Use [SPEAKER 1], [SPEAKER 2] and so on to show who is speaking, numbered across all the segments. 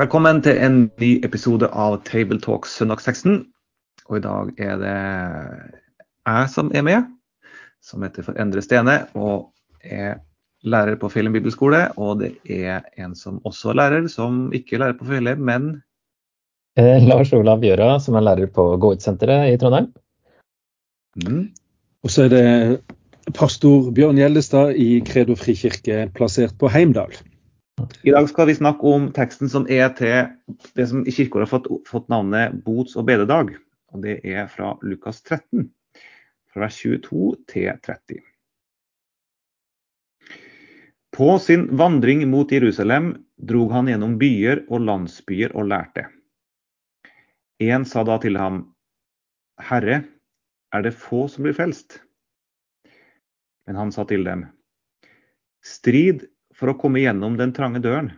[SPEAKER 1] Velkommen til en ny episode av Tabletalks søndagsteksten. Og i dag er det jeg som er med, som heter for Endre Stene og er lærer på Fjellheim bibelskole. Og det er en som også er lærer, som ikke er lærer på Fjellheim, men
[SPEAKER 2] eh, Lars Olav Gjøra, som er lærer på Gå ut-senteret i Trondheim.
[SPEAKER 3] Mm. Og så er det pastor Bjørn Gjellestad i Kredo frikirke, plassert på Heimdal.
[SPEAKER 1] I dag skal vi snakke om teksten som er til det som i kirkeåret har fått, fått navnet bots- og bededag. Og det er fra Lukas 13, fra vers 22 til 30. På sin vandring mot Jerusalem drog han gjennom byer og landsbyer og lærte. En sa da til ham, Herre, er det få som blir frelst? Men han sa til dem, Strid for å komme gjennom den trange døren.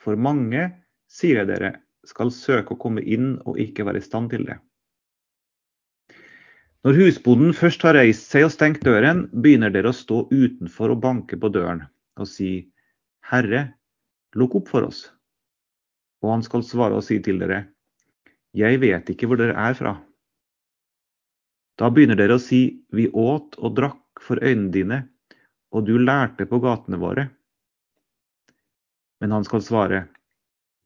[SPEAKER 1] For mange, sier jeg dere, skal søke å komme inn og ikke være i stand til det. Når husbonden først har reist seg og stengt døren, begynner dere å stå utenfor og banke på døren og si, Herre, lukk opp for oss. Og han skal svare og si til dere, Jeg vet ikke hvor dere er fra. Da begynner dere å si, Vi åt og drakk for øynene dine, og du lærte på gatene våre. Men han skal svare,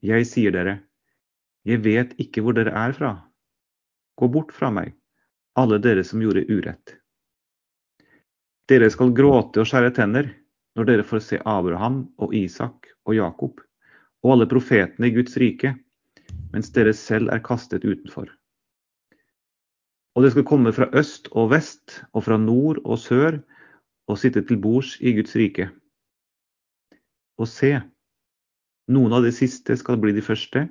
[SPEAKER 1] Jeg sier dere, jeg vet ikke hvor dere er fra. Gå bort fra meg, alle dere som gjorde urett. Dere skal gråte og skjære tenner når dere får se Abraham og Isak og Jakob og alle profetene i Guds rike, mens dere selv er kastet utenfor. Og det skal komme fra øst og vest og fra nord og sør og sitte til bords i Guds rike. Og se, noen av de siste skal bli de første,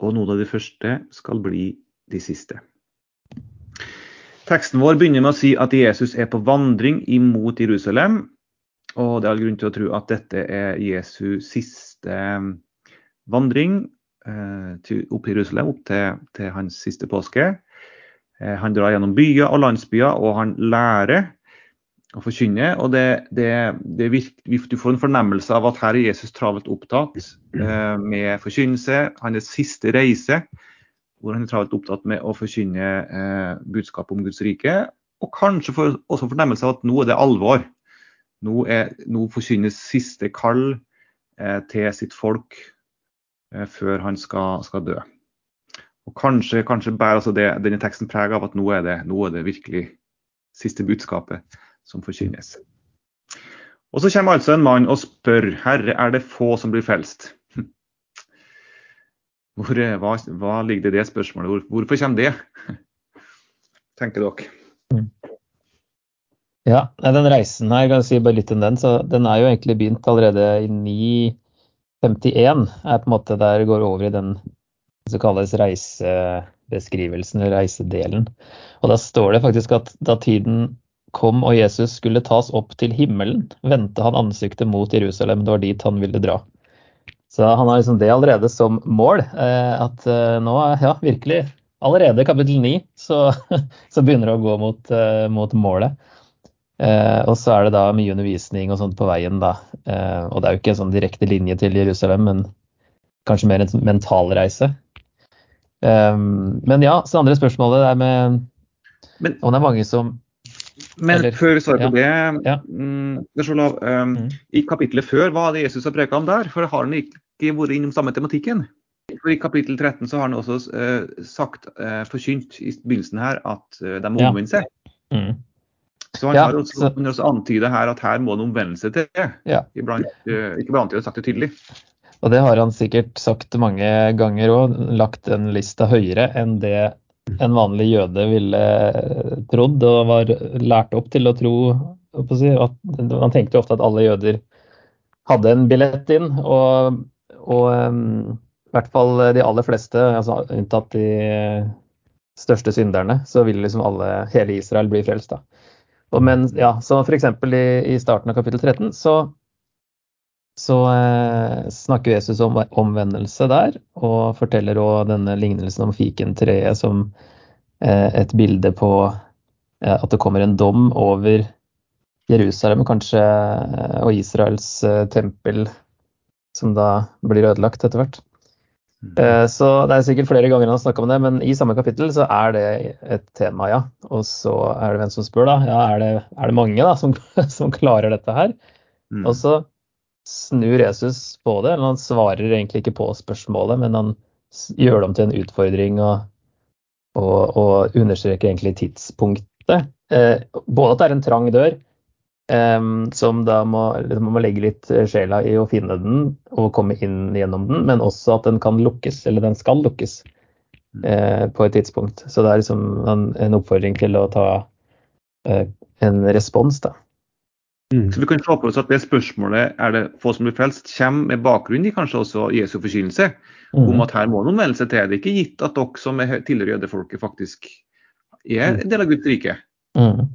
[SPEAKER 1] og noen av de første skal bli de siste. Teksten vår begynner med å si at Jesus er på vandring imot Jerusalem. Og det er all grunn til å tro at dette er Jesu siste vandring eh, til, opp i Jerusalem, opp til, til hans siste påske. Eh, han drar gjennom byer og landsbyer, og han lærer å forkynne. og det, det, det virker, Du får en fornemmelse av at her er Jesus travelt opptatt eh, med forkynnelse. Hans siste reise, hvor han er travelt opptatt med å forkynne eh, budskapet om Guds rike. Og kanskje får også fornemmelse av at nå er det alvor. Nå, er, nå forkynnes siste kall eh, til sitt folk eh, før han skal, skal, dø. Og Kanskje, kanskje bærer altså det, denne teksten preg av at nå er, det, nå er det virkelig siste budskapet som forkynnes. Og Så kommer altså en mann og spør Herre, er det få som blir frelst? Hvor, hva, hva, ligger det i det spørsmålet? Hvor, hvorfor kommer det? Tenker dere?
[SPEAKER 2] Mm. Ja, den reisen her, jeg kan si bare litt om den, så den er jo egentlig begynt allerede i 951. er på en måte Der går over i den som kalles reisebeskrivelsen, reisedelen. Og Da står det faktisk at da tiden kom og Jesus skulle tas opp til himmelen, vendte han ansiktet mot Jerusalem. Det var dit han ville dra. Så han har liksom det allerede som mål. Eh, at eh, nå, ja, virkelig, allerede i kapittel 9 så, så, begynner det å gå mot, eh, mot målet. og så er det da mye undervisning og sånt på veien, da. og det er jo ikke en sånn direkte linje til Jerusalem, men kanskje mer en mentalreise. men ja, så andre spørsmålet er med men, Om det er mange som
[SPEAKER 1] men Eller, før vi svarer på det, ja. mm, um, mm. i kapittelet før, hva hadde Jesus å preke om der? For har han ikke vært innom samme tematikken? For I kapittel 13 så har han også uh, sagt, uh, forkynt i begynnelsen her, at uh, de må ja. omvende seg. Mm. Så han ja, har også, så... også antydet her at her må det omvendelse til. Ja. Iblant, uh, ikke bare antydet, sagt det tydelig.
[SPEAKER 2] Og det har han sikkert sagt mange ganger òg, lagt en lista høyere enn det en vanlig jøde ville trodd og var lært opp til å tro at Man tenkte jo ofte at alle jøder hadde en billett inn. Og, og um, i hvert fall de aller fleste, altså unntatt de største synderne, så vil liksom alle, hele Israel bli frelst. da. Og men, ja, så F.eks. I, i starten av kapittel 13 så, så eh, snakker Jesus om omvendelse der, og forteller òg denne lignelsen om fikentreet som eh, et bilde på eh, at det kommer en dom over Jerusalem kanskje, eh, og Israels eh, tempel, som da blir ødelagt etter hvert.
[SPEAKER 1] Mm.
[SPEAKER 2] Eh, Så det er sikkert flere ganger han har snakka om det, men i samme kapittel så er det et tema, ja. Og så er det hvem som spør, da. Ja, er det, er det mange da som, som klarer dette her?
[SPEAKER 1] Mm.
[SPEAKER 2] Og så snur Jesus på det. eller Han svarer egentlig ikke på spørsmålet, men han gjør det om til en utfordring og, og, og understreker egentlig tidspunktet. Eh, både at det er en trang dør, eh, som da må, man må legge litt eh, sjela i å finne den og komme inn gjennom den, men også at den kan lukkes, eller den skal lukkes eh, på et tidspunkt. Så det er liksom en, en oppfordring til å ta eh, en respons, da.
[SPEAKER 3] Mm.
[SPEAKER 1] Så vi kan se på oss at det spørsmålet er det få som blir frelst, kommer med bakgrunn i kanskje også Jesu forkynnelse om at her må noen melde seg til. Det er ikke gitt at dere som er tidligere tilhører jødefolket, faktisk er en del av Guds rike.
[SPEAKER 2] Mm.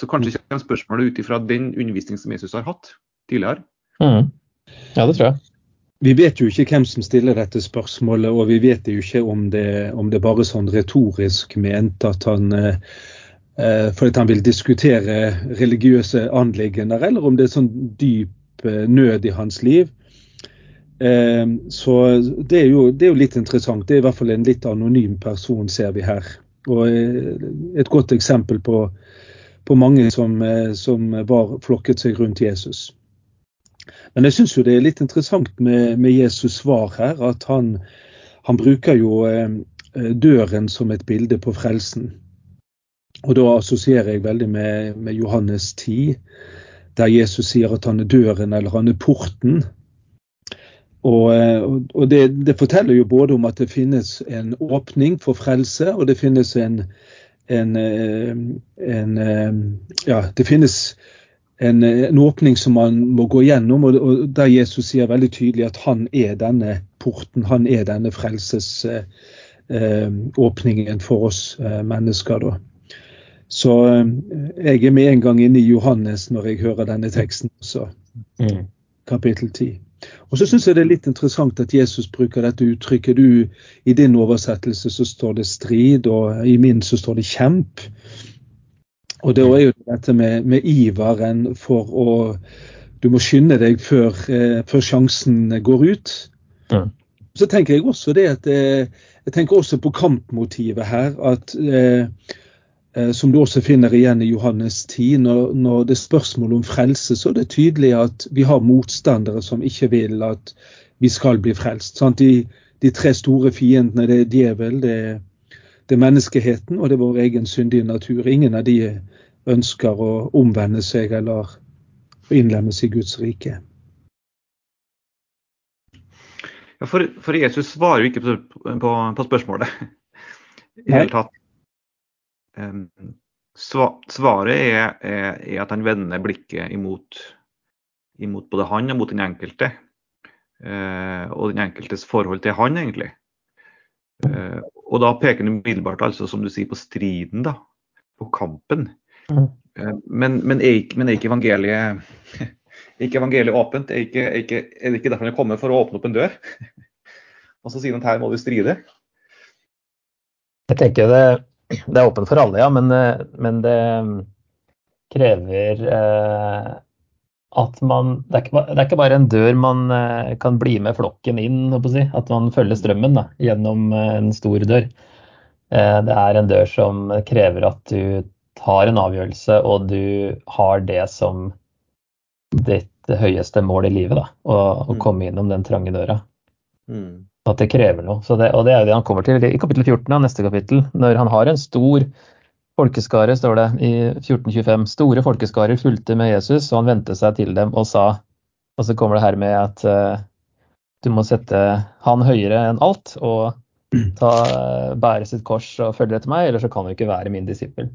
[SPEAKER 1] Så kanskje kommer spørsmålet ut ifra den undervisning som Jesus har hatt tidligere.
[SPEAKER 2] Mm. Ja, det tror jeg.
[SPEAKER 3] Vi vet jo ikke hvem som stiller dette spørsmålet, og vi vet jo ikke om det, om det bare er sånn retorisk ment at han for at han vil diskutere religiøse anliggender, eller om det er sånn dyp eh, nød i hans liv. Eh, så det er, jo, det er jo litt interessant. Det er i hvert fall en litt anonym person, ser vi her. Og eh, et godt eksempel på, på mange som, som var flokket seg rundt Jesus. Men jeg syns jo det er litt interessant med, med Jesus svar her, at han, han bruker jo døren som et bilde på frelsen. Og da assosierer jeg veldig med, med Johannes 10, der Jesus sier at han er døren eller han er porten. Og, eh, og det, det forteller jo både om at det finnes en åpning for frelse, og det finnes en, en, eh, en eh, Ja, det finnes en, en åpning som man må gå gjennom, og, og der Jesus sier veldig tydelig at han er denne porten, han er denne frelsesåpningen for oss mennesker. da. Så eh, jeg er med en gang inne i Johannes når jeg hører denne teksten også,
[SPEAKER 2] Mm.
[SPEAKER 3] kapittel 10. Og så syns jeg det er litt interessant at Jesus bruker dette uttrykket. Du, I din oversettelse så står det strid, og i min så står det kjemp. Og det er jo dette med, med iveren for å Du må skynde deg før, eh, før sjansen går ut.
[SPEAKER 2] Ja.
[SPEAKER 3] Så tenker jeg også det at eh, jeg tenker også på kampmotivet her. at eh, Som du også finner igjen i Johannes 10. Når, når det er spørsmål om frelse, så er det tydelig at vi har motstandere som ikke vil at vi skal bli frelst. De, de tre store fiendene, det er djevel, det er, det er menneskeheten og det er vår egen syndige natur. Ingen av de ønsker å omvende seg eller innlemmes i Guds rike.
[SPEAKER 1] Ja, for, for Jesus svarer jo ikke på, på, på spørsmålet i
[SPEAKER 3] det
[SPEAKER 1] hele tatt. Svaret er, er, er at han vender blikket imot, imot både han og mot den enkelte. eh, og den enkeltes forhold til han, egentlig. Eh, og da peker han umiddelbart, altså, som du sier, på striden, da. På kampen.
[SPEAKER 2] Mhm.
[SPEAKER 1] Eh, men, men, er ikke, men er ikke evangeliet ikke evangeliet åpent? Er, ikke, ikke, det ikke derfor han er kommet for å åpne opp en dør? Og så sier han at her må vi stride.
[SPEAKER 2] Jeg tenker det, det er åpent for alle, ja, men, eh, men det krever eh, at man det er, ikke, det er ikke bare en dør man eh, kan bli med flokken inn, si, at man følger strømmen da, gjennom eh, en stor dør. Eh, det er en dør som krever at du tar en avgjørelse, og du har det som ditt høyeste mål i livet. Da, å,
[SPEAKER 1] Mm.
[SPEAKER 2] komme innom den trange døra. At det krever noe. Så det, og det er jo det han kommer til i kapittel 14, av neste kapittel. Når han har en stor folkeskare, står det i 1425. Store folkeskarer fulgte med Jesus, og han vendte seg til dem og sa Og så kommer det her med at uh, du må sette han høyere enn alt og ta, bære sitt kors og følge etter meg, eller så kan du ikke være min disippel.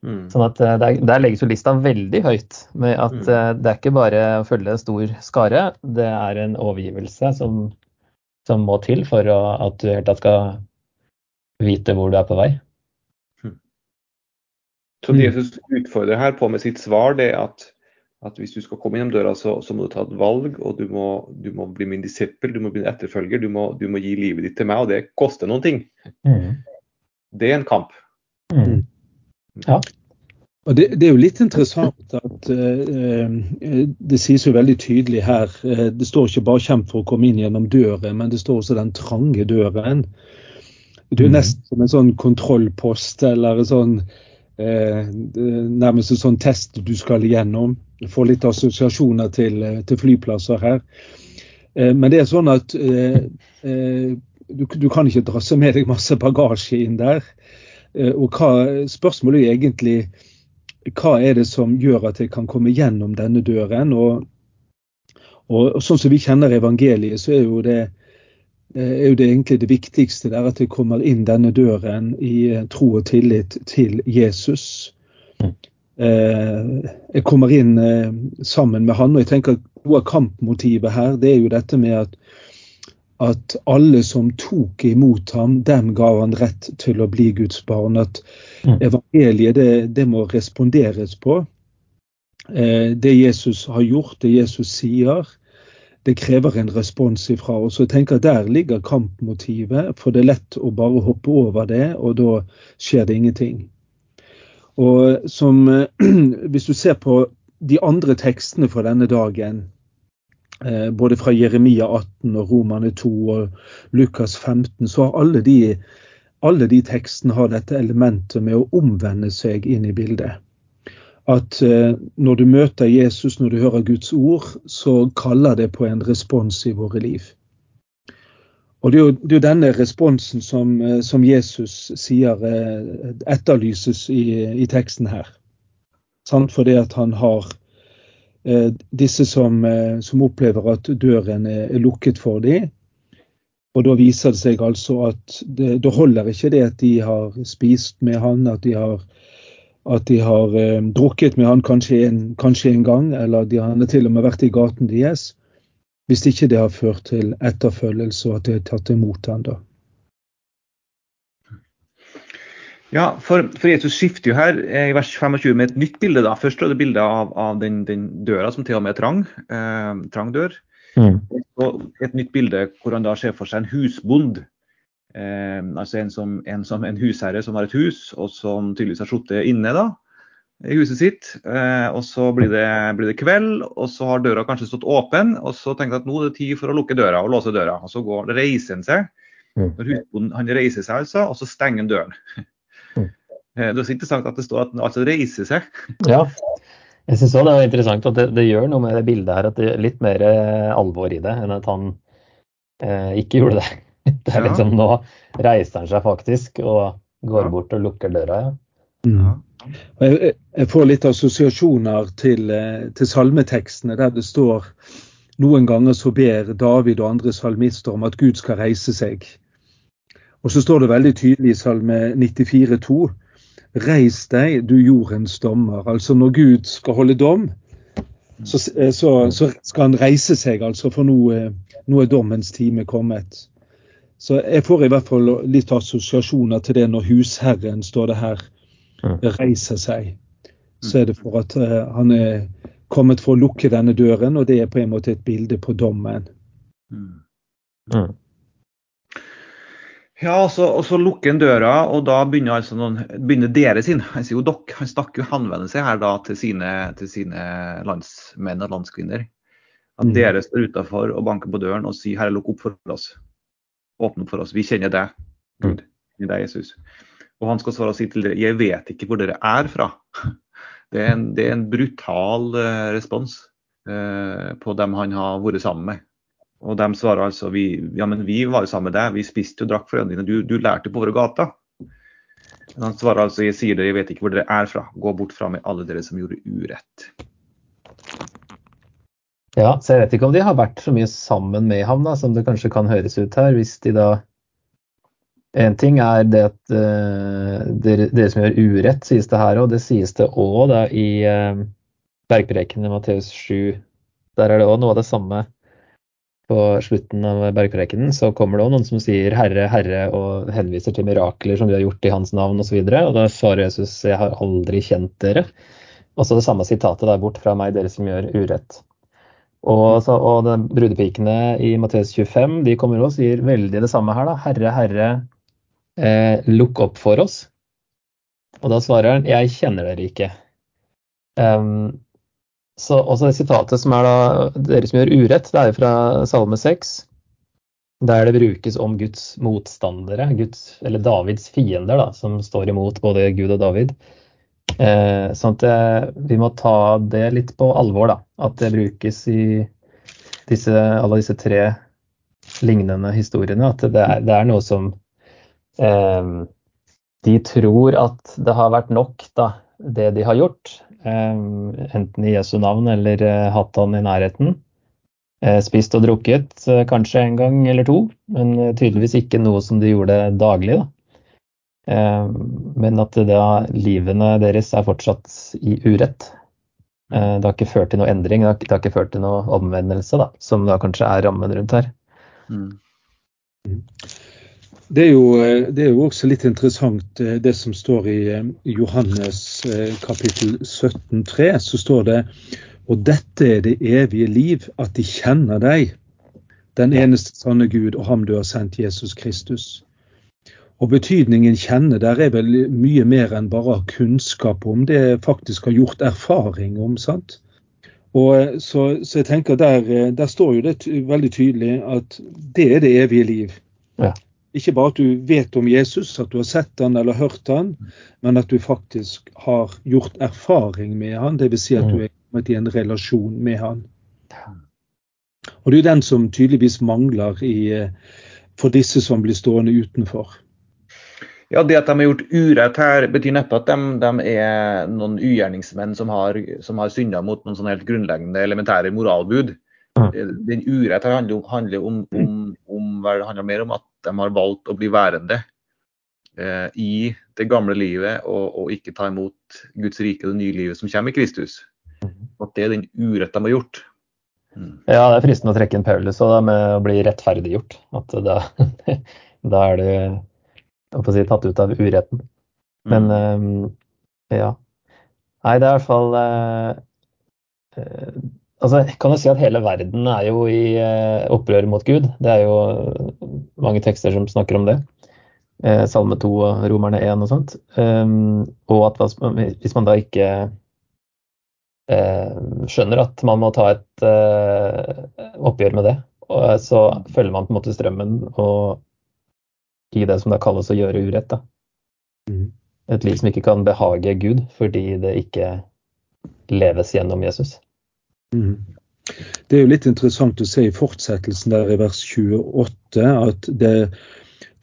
[SPEAKER 1] Mm.
[SPEAKER 2] Sånn at uh, der, der legges jo lista veldig høyt med at
[SPEAKER 1] Mm.
[SPEAKER 2] det er ikke bare å følge en stor skare, det er en overgivelse som, som må til for å, at du helt tatt skal vite hvor du er på vei.
[SPEAKER 1] Så det Jesus utfordrer her på med sitt svar, det er at, at hvis du skal komme gjennom døra, så, så må du ta et valg, og du må, du må bli min disippel, du må bli en etterfølger, du må, du må gi livet ditt til meg, og det koster noen ting. Det er en kamp.
[SPEAKER 2] Mm. Ja.
[SPEAKER 3] Og det, det er jo litt interessant at eh, eh, det sies jo veldig tydelig her eh, Det står ikke bare 'kjemp for å komme inn gjennom døren', men det står også 'den trange døren'. Det er
[SPEAKER 2] Mhm.
[SPEAKER 3] nesten som en sånn kontrollpost eller en sånn eh, nærmest en sånn test du skal igjennom. Du får litt assosiasjoner til, eh, til flyplasser her. Eh, men det er sånn at du, du kan ikke drasse med deg masse bagasje inn der. Eh, og hva, spørsmålet er egentlig hva er det som gjør at jeg kan komme gjennom denne døren? Og, og, og sånn som vi kjenner evangeliet, så er jo det, eh, er jo det egentlig det viktigste. Det er at jeg kommer inn denne døren i eh, tro og tillit til Jesus.
[SPEAKER 2] Mm.
[SPEAKER 3] Eh, jeg kommer inn sammen med han, og jeg tenker at noe av kampmotivet her, det er jo dette med at at alle som tok imot ham, dem ga han rett til å bli Guds barn. At
[SPEAKER 2] Mm.
[SPEAKER 3] evangeliet, det, det må responderes på. Eh, det Jesus har gjort, det Jesus sier, det krever en respons ifra oss. Jeg tenker Der ligger kampmotivet, for det er lett å bare hoppe over det, og da skjer det ingenting. Og som, eh, Hvis du ser på de andre tekstene fra denne dagen, både fra Jeremia 18 og Romane 2 og Lukas 15, så har alle de, alle de tekstene har dette elementet med å omvende seg inn i bildet. At eh, når du møter Jesus, når du hører Guds ord, så kaller det på en respons i våre liv. Og det er jo, det er denne responsen som, eh, som Jesus sier eh, etterlyses i, i teksten her. Sant? Fordi at han har eh, disse som, eh, som opplever at døren er lukket for dem. Og da viser det seg altså at det, det holder ikke det at de har spist med han, at de har, at de har eh, drukket med han kanskje en, kanskje en gang, eller de har til og med vært i gaten deres, hvis ikke det har ført til etterfølgelse og at de har tatt imot han da.
[SPEAKER 1] Ja, for, for Jesus skifter jo her eh, i vers 25 med et nytt bilde. da. Først er det bilde av, av den, den døra som til og med er trang. Eh, trang dør.
[SPEAKER 2] Mm.
[SPEAKER 1] Og et nytt bilde hvor han da ser for seg en husbond. Eh, altså en, som, en, som, en husherre som har et hus, og som tydeligvis har sittet inne da, i huset sitt. Eh, og Så blir det, blir det kveld, og så har døra kanskje stått åpen. og Så tenker han at nå er det tid for å lukke døra og låse døra. og Så går, reiser han seg.
[SPEAKER 2] Mm.
[SPEAKER 1] Når husbonden, han reiser seg altså, og så stenger han døren. Eh, Det er også interessant at det står at han altså reiser seg.
[SPEAKER 2] Ja. Jeg syns òg det er interessant at det, det gjør noe med det bildet her, at det er litt mer eh, alvor i det enn at han eh, ikke gjorde det. Det er
[SPEAKER 1] Ja.
[SPEAKER 2] liksom Nå reiser han seg faktisk og går
[SPEAKER 1] Ja.
[SPEAKER 2] bort og lukker døra. Ja.
[SPEAKER 3] Mm. Jeg, jeg får litt assosiasjoner til, eh, til salmetekstene der det står noen ganger så ber David og andre salmister om at Gud skal reise seg. Og så står det veldig tydelig i salme 94,2 Reis deg, du jordens dommer. Altså når Gud skal holde dom, så, eh, så, så skal han reise seg, altså, for nå, eh, nå er dommens time kommet. Så jeg får i hvert fall litt assosiasjoner til det når husherren, står det her,
[SPEAKER 2] Mm.
[SPEAKER 3] reiser seg. Så er det for at eh, han er kommet for å lukke denne døren, og det er på en måte et bilde på dommen.
[SPEAKER 2] Mm.
[SPEAKER 1] Ja, og så, og så lukker han døra, og da begynner, altså noen, begynner dere sin. Han sier jo dere, han snakker jo henvendelse her da til sine, til sine landsmenn og landskvinner. At
[SPEAKER 3] Mm.
[SPEAKER 1] dere står utafor og banker på døren og sier 'Herre, lukk opp for oss'. Åpne opp for oss. Vi kjenner deg, Gud. I deg, Jesus. Og han skal svare og si til dere 'Jeg vet ikke hvor dere er fra'. Det er en, det er en brutal uh, respons uh, på dem han har vært sammen med. Og de svarer altså vi, ja, men vi var jo sammen med deg, vi spiste og drakk for øynene dine, du, du lærte på våre gater. Han svarer altså jeg sier dere, jeg vet ikke hvor dere er fra, gå bort fra meg alle dere som gjorde urett.
[SPEAKER 2] Ja, så jeg vet ikke om de har vært så mye sammen med ham da, som det kanskje kan høres ut her, hvis de da En ting er det at uh, dere, dere, som gjør urett, sies det her, og det sies det òg i uh, bergprekenen i Matteus 7. Der er det òg noe av det samme. På slutten av bergprekenen så kommer det òg noen som sier 'Herre, Herre' og henviser til mirakler som de har gjort i hans navn osv. Og, så og da svarer Jesus 'Jeg har aldri kjent dere'. Og så det samme sitatet der bort fra meg, dere som gjør urett. Og, så, og brudepikene i Matteus 25 de kommer og sier veldig det samme her. da, Herre, Herre, eh, lukk opp for oss. Og da svarer han, jeg kjenner dere ikke. Um, så også det sitatet som er da dere som gjør urett, det er jo fra Salme 6. Der det brukes om Guds motstandere, Guds, eller Davids fiender, da, som står imot både Gud og David. Eh, sånn at eh, vi må ta det litt på alvor, da. At det brukes i disse, alle disse tre lignende historiene. At det er, det er noe som eh, de tror at det har vært nok, da, det de har gjort. Eh, enten i Jesu navn eller eh, hatt han i nærheten. Eh, spist og drukket kanskje en gang eller to, men tydeligvis ikke noe som de gjorde daglig. da. Men at da livene deres er fortsatt i urett. Det har ikke ført til noe endring, det har, det har ikke ført til noe omvendelse, da, som da kanskje er rammen rundt her. Mm.
[SPEAKER 3] Det er, jo, eh, det er, jo, også litt interessant eh, det som står i eh, Johannes kapittel 17,3. Så står det og dette er det evige liv, at de kjenner deg, den eneste sanne Gud, og ham du har sendt, Jesus Kristus. Og betydningen kjenne der er vel mye mer enn bare kunnskap om det faktisk har gjort erfaring om. sant? Og så, så jeg tenker der, der står jo det veldig tydelig at det er det evige liv. Ja. Ikke bare at du vet om Jesus, at du har sett han eller hørt han, men at du faktisk har gjort erfaring med han, dvs. Si at du er kommet i en relasjon med han. Og det er den som tydeligvis mangler i, eh, for disse som blir stående utenfor.
[SPEAKER 1] Ja, Det at de har gjort urett her, betyr neppe at de, de er noen ugjerningsmenn som har, som har synda mot noen sånn helt grunnleggende elementære moralbud. Den urett her handler, handler om, om, om, handler mer om at de har valgt å bli værende eh, i det gamle livet og, og, ikke ta imot Guds rike og det nye livet som kommer i Kristus. At det er den urett de har gjort.
[SPEAKER 2] Mm. Ja, det er fristende å trekke inn Paulus og det med å bli rettferdiggjort. At da, da er du si, tatt ut av uretten. Men mm. um, ja. Nei, det er i hvert fall uh, uh, Altså, kan jo si at hele verden er jo i eh, opprør mot Gud. Det er jo mange tekster som snakker om det. Eh, Salme 2 og Romerne 1 og sånt. Um, og at hvis man da ikke eh, skjønner at man må ta et oppgjør med det, så følger man på en måte strømmen og i det som da kalles å gjøre urett. da. Mm. Et liv som ikke kan behage Gud fordi det ikke leves gjennom Jesus.
[SPEAKER 3] Mm. Det er jo litt interessant å se i fortsettelsen der i vers 28 at det,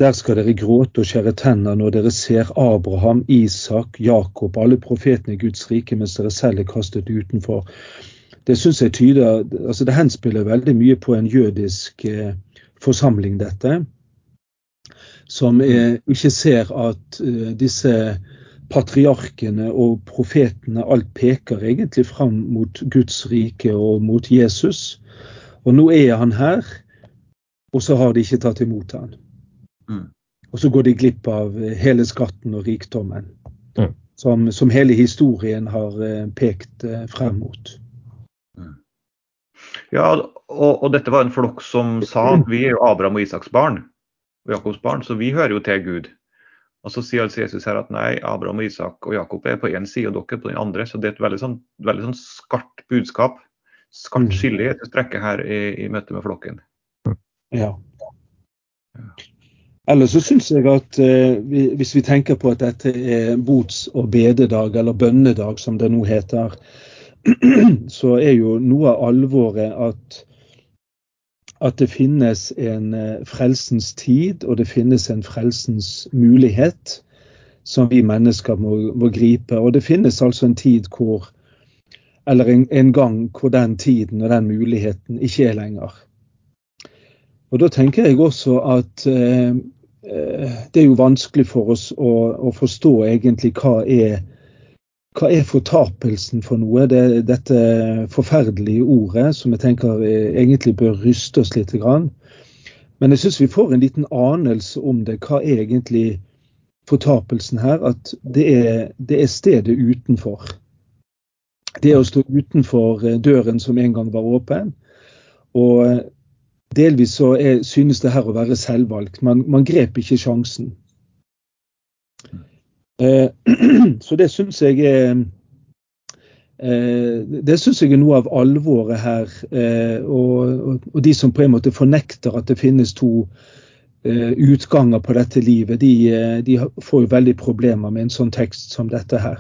[SPEAKER 3] der skal dere gråte og skjære tenner når dere ser Abraham, Isak, Jakob, alle profetene i Guds rike, mens dere selv er kastet utenfor. Det syns jeg tyder altså Det henspiller veldig mye på en jødisk eh, forsamling, dette. Som er, ikke ser at eh, disse patriarkene og profetene, alt peker egentlig fram mot Guds rike og mot Jesus. Og nå er han her, og så har de ikke tatt imot han. Mm. Og så går de glipp av hele skatten og rikdommen, mm. som, som, hele historien har eh, pekt eh, frem mot.
[SPEAKER 1] Mm. Ja, og, og, dette var en flokk som sa vi er jo Abraham og Isaks barn, og Jakobs barn, så vi hører jo til Gud. Og Så sier altså Jesus her at nei, Abraham, Isak og Jakob er på én side og dere på den andre. Så det er et veldig sånn, veldig sånn skarpt budskap. Skarpt mm. skille i et strekke her i, i møte med flokken.
[SPEAKER 3] Ja. Ellers så syns jeg at eh, hvis vi tenker på at dette er bots- og bededag, eller bønnedag som det nå heter, så er jo noe av alvoret at at det finnes en eh, frelsens tid, og det finnes en frelsens mulighet som vi mennesker må, må gripe. Og det finnes altså en tid hvor Eller en, en, gang hvor den tiden og den muligheten ikke er lenger. Og Da tenker jeg også at eh, det er jo vanskelig for oss å, å forstå egentlig hva er, hva er fortapelsen for noe? Det dette forferdelige ordet som jeg tenker egentlig bør ryste oss litt. Men jeg syns vi får en liten anelse om det. Hva er egentlig fortapelsen her? At det er, det er stedet utenfor. Det å stå utenfor døren som en gang var åpen. Og Delvis så er, synes det her å være selvvalgt. Man, man grep ikke sjansen. Eh, så det syns jeg er eh, det syns jeg er noe av alvoret her. Eh, og, de som på en måte fornekter at det finnes to utganger på dette livet, de, de, får jo veldig problemer med en sånn tekst som dette her.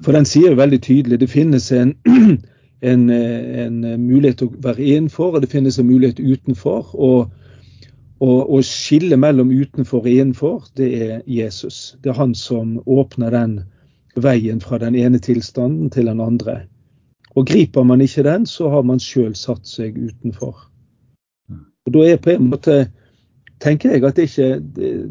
[SPEAKER 3] For den sier jo veldig tydelig det finnes en en, en, mulighet å være innenfor, og det finnes en mulighet utenfor. Og, og, og skillet mellom utenfor og innenfor, det er Jesus. Det er han som åpner den veien fra den ene tilstanden til den andre. Og griper man ikke den, så har man sjøl satt seg utenfor. Og Da er på en måte, tenker jeg at det ikke det,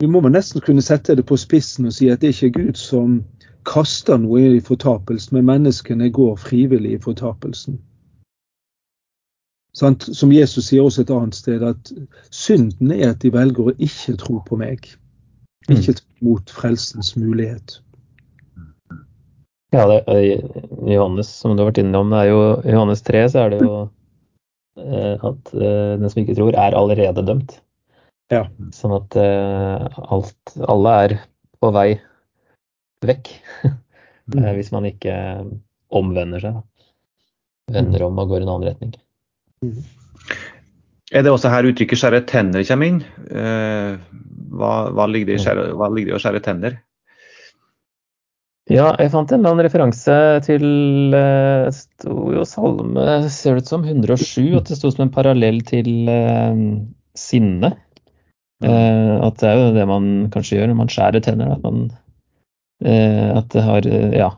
[SPEAKER 3] Vi må nesten kunne sette det på spissen og si at det er ikke Gud som kaster noe i fortapelsen, men menneskene går frivillig i fortapelsen. Som Jesus sier også et annet sted, at synden er at de velger å ikke tro på meg. Ikke mot frelsens mulighet.
[SPEAKER 2] Ja, det, Johannes, som du har vært innom, det er jo i Johannes 3 så er det jo eh, at eh, den som ikke tror, er allerede dømt.
[SPEAKER 3] Ja.
[SPEAKER 2] Sånn at eh, alt, alle er på vei vekk. Mm. Hvis man ikke omvender seg. Vender om og går i en annen retning.
[SPEAKER 1] Mm. Er det også her uttrykket 'skjære tenner' kommer inn? Eh, hva, hva, ligger det i skjære, hva ligger det i å skjære tenner?
[SPEAKER 2] Ja, jeg fant en eller annen referanse til eh, det sto jo salme, ser det ut som, 107. At det sto som en parallell til eh, sinne. Eh, at det er jo det man kanskje gjør når man skjærer tenner. At man Eh, at det har eh, ja,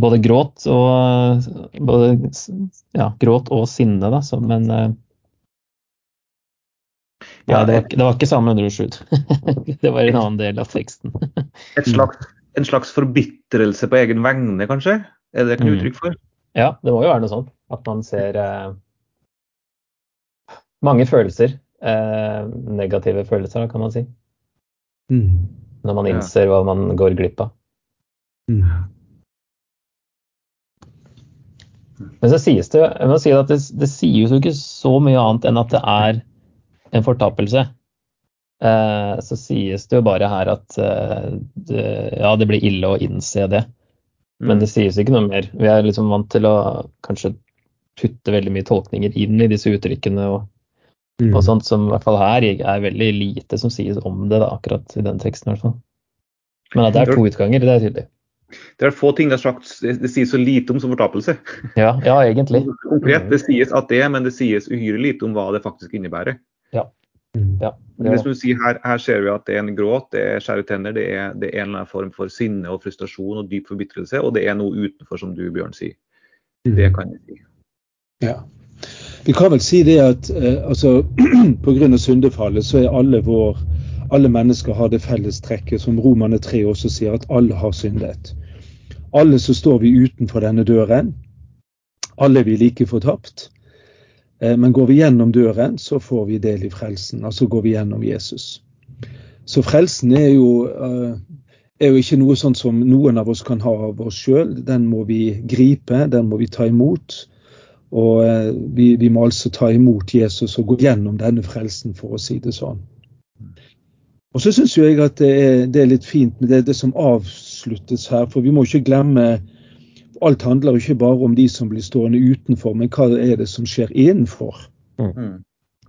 [SPEAKER 2] både gråt og både, ja, gråt og sinne, da, så, men eh, ja, det, var, det var ikke samme 107. det var en annen del av teksten.
[SPEAKER 1] Slags, en slags forbitrelse på egen vegne, kanskje? Er det et mm. uttrykk for?
[SPEAKER 2] Ja, det må jo være noe sånt. At man ser eh, mange følelser. Eh, negative følelser, kan man si. Mm når man innser hva man går glipp av. Mm. Men så sies det, si det, det sies jo ikke så mye annet enn at det er en fortapelse. Eh, så sies det jo bare her at eh, det, ja, det blir ille å innse det. Men det sies ikke noe mer. Vi er liksom vant til å kanskje putte veldig mye tolkninger inn i disse uttrykkene og Mm. Og sånt som i hvert fall her er veldig lite som sies om det, da, akkurat i den teksten. i hvert fall. Men at det er to utganger, det er tydelig.
[SPEAKER 1] Det er få ting det, er sagt, det sies så lite om som fortapelse.
[SPEAKER 2] Ja, ja egentlig.
[SPEAKER 1] Konkret, Det sies at det, men det sies uhyre lite om hva det faktisk innebærer.
[SPEAKER 2] Ja. Mm. ja
[SPEAKER 1] det det som du sier, her, her, ser vi at det er en gråt, det er skjære tenner, det er, det er en eller annen form for sinne og frustrasjon og dyp forbitrelse, og det er noe utenfor, som du, Bjørn, sier. Det kan jeg si.
[SPEAKER 3] Ja. Vi kan vel si det at eh, altså, pga. syndefallet så er alle, vår, alle mennesker har det fellestrekket som Romane 3 også sier, at alle har syndet. Alle så står vi utenfor denne døren. Alle er vi like fortapt. Eh, men går vi gjennom døren, så får vi del i frelsen. Altså går vi gjennom Jesus. Så frelsen er jo, eh, er jo ikke noe sånn som noen av oss kan ha av oss sjøl. Den må vi gripe, den må vi ta imot. Og eh, vi, vi, må altså ta imot Jesus og gå gjennom denne frelsen, for å si det sånn. Og så syns jeg at det er, det er, litt fint med det, det, som avsluttes her, for vi må ikke glemme Alt handler ikke bare om de som blir stående utenfor, men hva er det som skjer innenfor? Mm.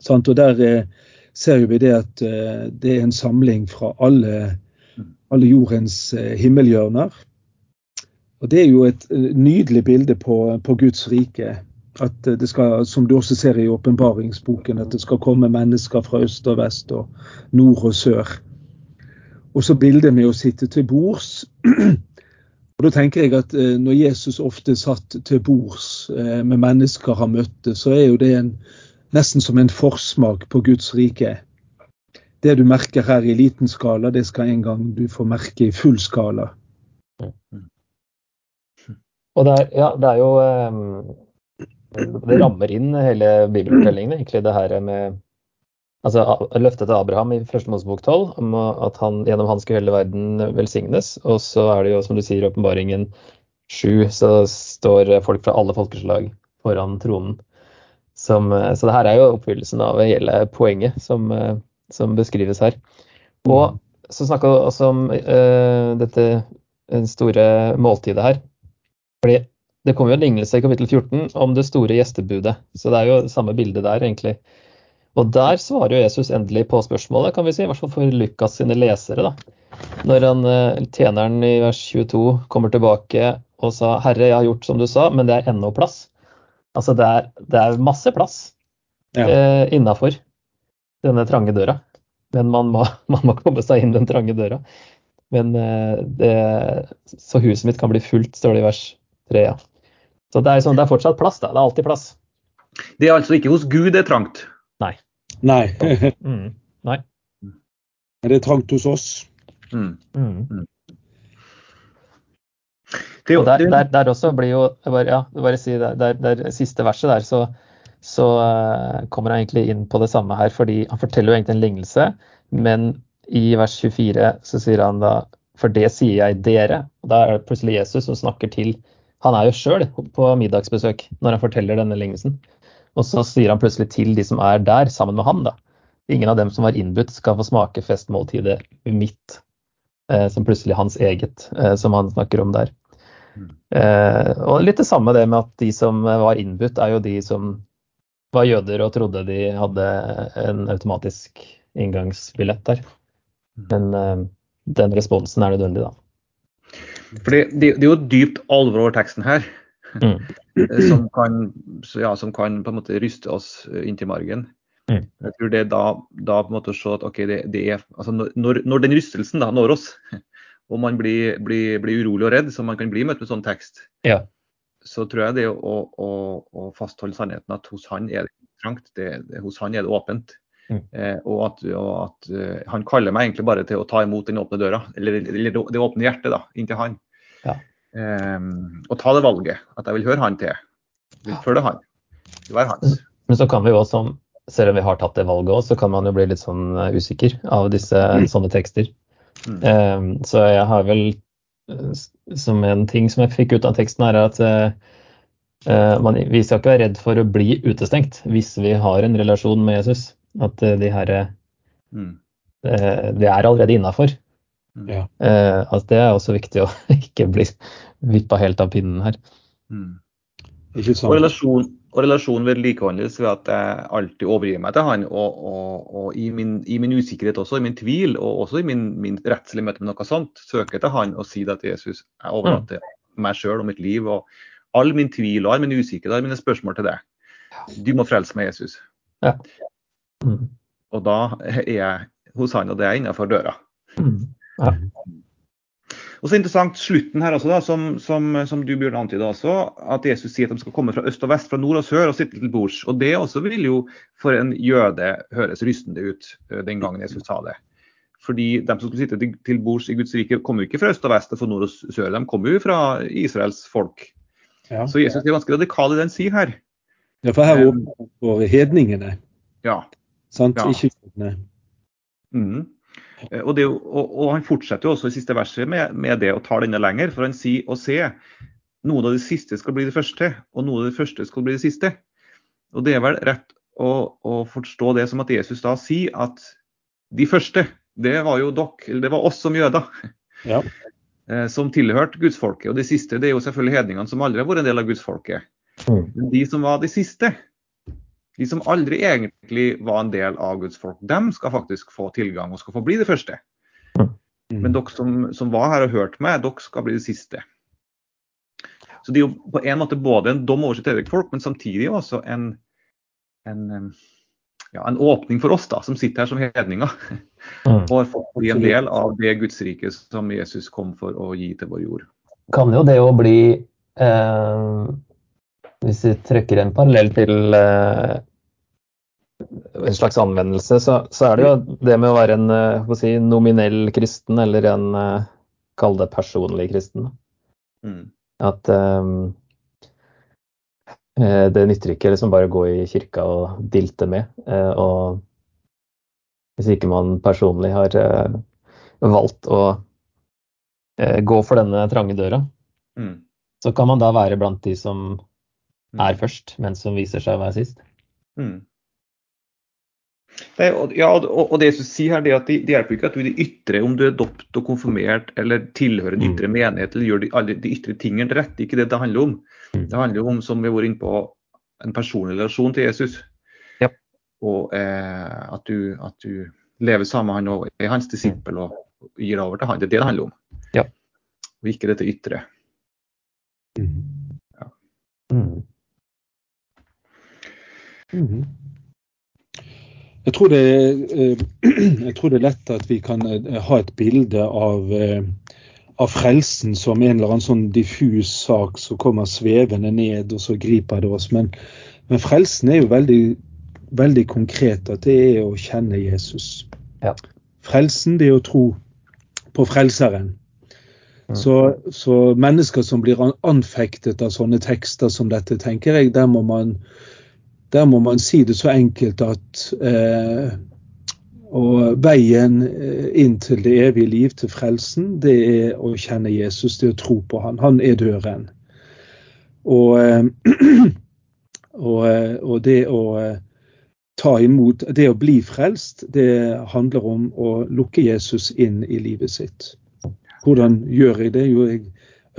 [SPEAKER 3] Og der er, eh, ser vi det at uh, det er en samling fra alle, alle jordens uh, himmelhjørner. Og Det er jo et uh, nydelig bilde på, på Guds rike at det skal, som du også ser i åpenbaringsboken, at det skal komme mennesker fra øst og vest og nord og sør. Og så bildet med å sitte til bords. Og Da tenker jeg at eh, når Jesus ofte satt til bords eh, med mennesker han møtte, så er jo det en, nesten som en forsmak på Guds rike. det du merker her i liten skala, det skal en gang du få merke i full skala.
[SPEAKER 2] Og det er, ja, det er jo um, Det rammer inn hele bibelfortellingen, egentlig, det her med altså løftet til Abraham i første Mosebok 12 om at han, gjennom han skulle hele verden velsignes. Og så er det jo, som du sier, i åpenbaringen 7, så står folk fra alle folkeslag foran tronen. Som, så det her er jo oppfyllelsen av hele poenget som, som beskrives her. Og så snakka du også om uh, dette store måltidet her. Fordi det kommer jo en lignelse i kapittel 14 om det store gjestebudet. Så det er jo samme bilde der, egentlig. Og der svarer jo Jesus endelig på spørsmålet, kan vi si, i hvert fall for Lukas sine lesere. da. Når han, eh, tjeneren i vers 22 kommer tilbake og sa 'Herre, jeg har gjort som du sa, men det er ennå plass'. Altså det er, det er masse plass ja. eh, innafor denne trange døra. Men man må, man må, komme seg inn den trange døra. Men eh, det, Så huset mitt kan bli fullt, står det i vers 3. Ja. Så det er, sånn, det er fortsatt plass, da. Det er alltid plass.
[SPEAKER 1] Det er altså ikke hos Gud det er trangt?
[SPEAKER 2] Nei.
[SPEAKER 3] Nei.
[SPEAKER 2] mm. Nei.
[SPEAKER 3] Det er trangt hos oss.
[SPEAKER 2] Mm. Mm. Og der, der, der, også blir jo bare, ja, bare si der, der, der siste verset der, så, så uh, kommer han egentlig inn på det samme her. fordi Han forteller jo egentlig en lignelse, men i vers 24 så sier han da For det sier jeg dere. og Da er det plutselig Jesus som snakker til Han er jo sjøl på middagsbesøk når han forteller denne lignelsen. Og så sier han plutselig til de som er der sammen med han, da. Ingen av dem som var innbudt, skal få smake festmåltidet mitt, eh, som plutselig hans eget, eh, som han snakker om der. Eh, og litt det samme det med at de som var innbudt, er jo de som var jøder og trodde de hadde en automatisk inngangsbillett der. Men eh, den responsen er nødvendig, da.
[SPEAKER 1] For det, det, er jo dypt alvor over teksten her. Mm. Eh, som, kan, ja, som, kan, på en måte ryste oss eh, inntil margen. Mm. Jeg tror det er da, da på en måte å se at ok, det, det er, altså når, når, den rystelsen da når oss, og man blir, blir, blir, urolig og redd, som man kan bli møtt med sånn tekst,
[SPEAKER 2] ja.
[SPEAKER 1] så tror jeg det å, å, å, fastholde sannheten at hos han er det trangt, det, det, hos han er det åpent. Mm. Eh, og at, og at uh, han kaller meg egentlig bare til å ta imot den åpne døra, eller, eller det åpne hjertet da, inntil han.
[SPEAKER 2] Ja
[SPEAKER 1] eh, og ta det valget. At jeg vil høre han til. Jeg vil følge han. Det vil være hans.
[SPEAKER 2] Men så kan vi jo også, selv om vi har tatt det valget òg, så kan man jo bli litt sånn eh, usikker av disse mm. sånne tekster. Mm. Eh, så jeg har vel eh, som en ting som jeg fikk ut av teksten, er at man, vi skal ikke være redd for å bli utestengt hvis vi har en relasjon med Jesus. At de her mm. Det er allerede innafor.
[SPEAKER 3] Ja.
[SPEAKER 2] altså det er også viktig å ikke bli vippa helt av pinnen her.
[SPEAKER 1] Mm. Og, relasjon, og relasjonen vedlikeholdes ved at jeg alltid overgir meg til han. Og, og, og i, min, i, min, usikkerhet også, i min tvil og også i min, min rettslige møte med noe sånt, søker til han og sier til Jesus jeg overlater mm. meg sjøl og mitt liv og all min tvil og all min usikkerhet og mine spørsmål til deg. Du må frelse meg, Jesus.
[SPEAKER 2] Ja. Mm.
[SPEAKER 1] Og da er jeg hos han, og det er innafor døra.
[SPEAKER 2] Mm. Ja.
[SPEAKER 1] Og så interessant slutten her også, da, som, som, som du Bjørn antyda også, at Jesus sier at de skal komme fra øst og vest, fra nord og sør og sitte til bords. Og det også vil jo for en jøde høres rystende ut eh, den gangen Jesus sa det. Fordi de som skulle sitte til bords i Guds rike, kommer jo ikke fra øst og vest og fra nord og sør, de kommer jo fra Israels folk. Ja. Så Jesus er ganske radikal i det han sier her.
[SPEAKER 3] Ja, for her åpner han for hedningene.
[SPEAKER 1] Ja.
[SPEAKER 3] Sant?
[SPEAKER 1] Ja.
[SPEAKER 3] i kystene.
[SPEAKER 1] Mm. Eh, og, det, og, og, Han fortsetter jo også i siste verset med, med det og tar denne lenger. For han sier og se, noe av det siste skal bli det første, og noe av det første skal bli det siste. Og Det er vel rett å, å forstå det som at Jesus da sier at de første, det var jo dere, eller det var oss som jøder.
[SPEAKER 3] Ja.
[SPEAKER 1] Eh, som tilhørte gudsfolket. Og de siste det er jo selvfølgelig hedningene som aldri har vært en del av gudsfolket.
[SPEAKER 2] Mm.
[SPEAKER 1] Men de som var de siste, de som aldri egentlig var en del av Guds folk, dem skal faktisk få tilgang og skal få bli det første.
[SPEAKER 2] Mm.
[SPEAKER 1] Men dere som, som var her og hørte meg, dere skal bli det siste. Så det er jo på en måte både en dom over sitt eget folk, men samtidig også en, en, ja, en åpning for oss da, som sitter her som hedninger. Og har fått bli en del av det Gudsriket som Jesus kom for å gi til vår jord.
[SPEAKER 2] Kan jo det å bli eh, hvis vi trekker en parallell til eh, en slags anvendelse, så, så, er det jo det med å være en uh, si, nominell kristen, eller en uh, kall det personlig kristen. Mm. At um, det nytter ikke liksom bare å gå i kirka og dilte med. og hvis ikke man personlig har valgt å gå for denne trange døra, mm. så kan man da være blant de som. Er først, men som viser seg å være sist. Mm.
[SPEAKER 1] Det, ja, og, det det som sier her, det at det, hjelper ikke at du i det ytre, om du er dopt og konfirmert eller tilhører en mm. ytre menighet eller gjør de, alle de ytre tingene rett, det er ikke det det handler om. Mm. Det handler om, som vi har vært inne på, en personlig relasjon til Jesus.
[SPEAKER 2] Ja.
[SPEAKER 1] Og eh, at, du, at, du, lever sammen med han og er hans disippel og, og gir over til han. Det er det det handler om.
[SPEAKER 2] Ja.
[SPEAKER 1] Og ikke dette ytre.
[SPEAKER 2] Mm. Ja. Mm.
[SPEAKER 3] Mm. Jeg tror, det, eh, jeg tror, det, er lett at vi kan eh, ha et bilde av, eh, av, frelsen som en eller annen sånn diffus sak som kommer svevende ned, og så griper det oss. Men, men frelsen er jo veldig, veldig, konkret, at det er å kjenne Jesus.
[SPEAKER 2] Ja.
[SPEAKER 3] Frelsen, det er å tro på Frelseren. Mm. Så, så, mennesker som blir anfektet av sånne tekster som dette, tenker jeg, der må man der må man si det så enkelt at eh, og veien eh, inn til det evige liv, til frelsen, det er å kjenne Jesus, det er å tro på han. Han er døren. Og, eh, og, eh, og det å ta imot Det å bli frelst, det handler om å lukke Jesus inn i livet sitt. Hvordan gjør jeg det? Jo, jeg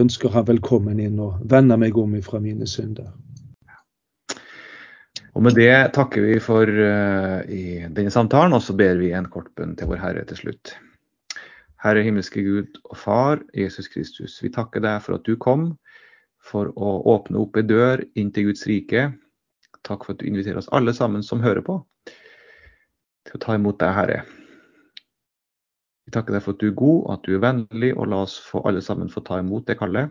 [SPEAKER 3] ønsker han velkommen inn og vender meg om ifra mine synder.
[SPEAKER 1] Og Med det takker vi for uh, i denne samtalen, og så ber vi en kort bønn til vår Herre til slutt. Herre himmelske Gud og Far, Jesus Kristus, vi takker deg for at du kom for å åpne opp en dør inn til Guds rike. Takk for at du inviterer oss alle sammen som hører på, til å ta imot deg, Herre. Vi takker deg for at du er god, at du er vennlig, og la oss få alle sammen få ta imot det kallet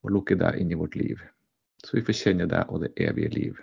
[SPEAKER 1] og lukke deg inn i vårt liv. Så vi får kjenne deg og det evige liv.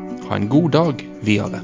[SPEAKER 4] Ha en god dag videre.